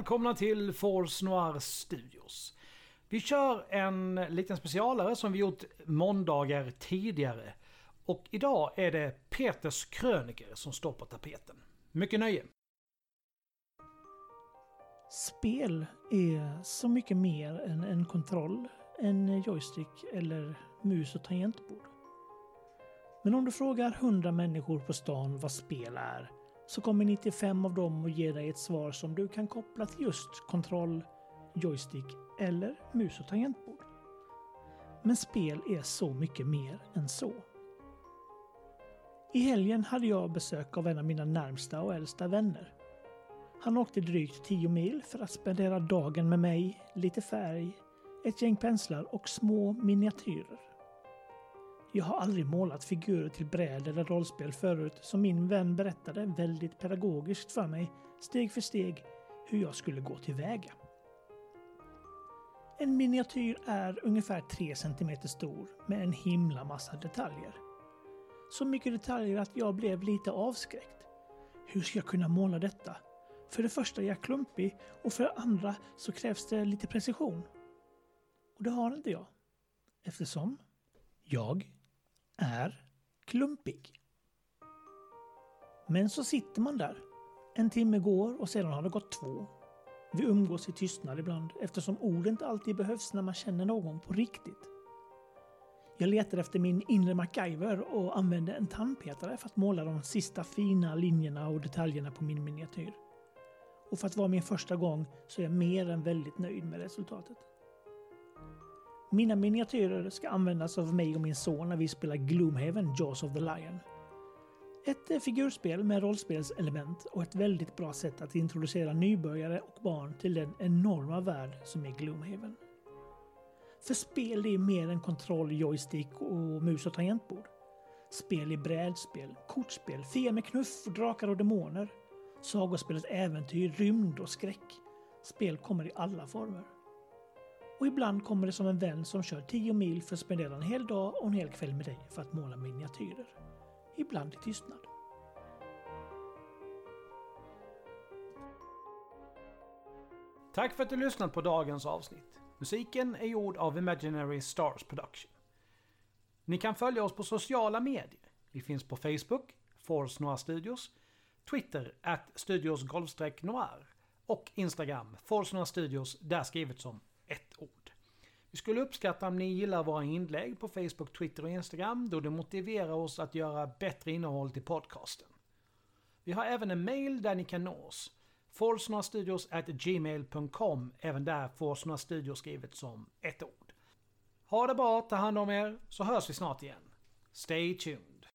Välkomna till Force Noir Studios. Vi kör en liten specialare som vi gjort måndagar tidigare. Och idag är det Peters kröniker som står på tapeten. Mycket nöje! Spel är så mycket mer än en kontroll, en joystick eller mus och tangentbord. Men om du frågar 100 människor på stan vad spel är så kommer 95 av dem att ge dig ett svar som du kan koppla till just kontroll, joystick eller mus och tangentbord. Men spel är så mycket mer än så. I helgen hade jag besök av en av mina närmsta och äldsta vänner. Han åkte drygt 10 mil för att spendera dagen med mig, lite färg, ett gäng penslar och små miniatyrer. Jag har aldrig målat figurer till bräd eller rollspel förut, så min vän berättade väldigt pedagogiskt för mig, steg för steg, hur jag skulle gå tillväga. En miniatyr är ungefär 3 cm stor med en himla massa detaljer. Så mycket detaljer att jag blev lite avskräckt. Hur ska jag kunna måla detta? För det första är jag klumpig och för det andra så krävs det lite precision. Och det har inte jag. Eftersom jag är klumpig. Men så sitter man där. En timme går och sedan har det gått två. Vi umgås i tystnad ibland eftersom ord inte alltid behövs när man känner någon på riktigt. Jag letar efter min inre MacGyver och använder en tandpetare för att måla de sista fina linjerna och detaljerna på min miniatyr. Och för att vara min första gång så är jag mer än väldigt nöjd med resultatet. Mina miniatyrer ska användas av mig och min son när vi spelar Gloomhaven Jaws of the Lion. Ett eh, figurspel med rollspelselement och ett väldigt bra sätt att introducera nybörjare och barn till den enorma värld som är Gloomhaven. För spel är mer än kontroll, joystick och mus och tangentbord. Spel är brädspel, kortspel, Fia med knuff, drakar och demoner. Sagospelet äventyr, rymd och skräck. Spel kommer i alla former. Och ibland kommer det som en vän som kör 10 mil för att spendera en hel dag och en hel kväll med dig för att måla miniatyrer. Ibland i tystnad. Tack för att du lyssnat på dagens avsnitt. Musiken är gjord av Imaginary Stars Production. Ni kan följa oss på sociala medier. Vi finns på Facebook, Force Noir Studios, Twitter, at Studios Noir och Instagram, Force Noir Studios, där skrivet som. Vi skulle uppskatta om ni gillar våra inlägg på Facebook, Twitter och Instagram då det motiverar oss att göra bättre innehåll till podcasten. Vi har även en mail där ni kan nå oss. gmail.com Även där Forsnora Studios skrivet som ett ord. Ha det bra, ta hand om er, så hörs vi snart igen. Stay tuned.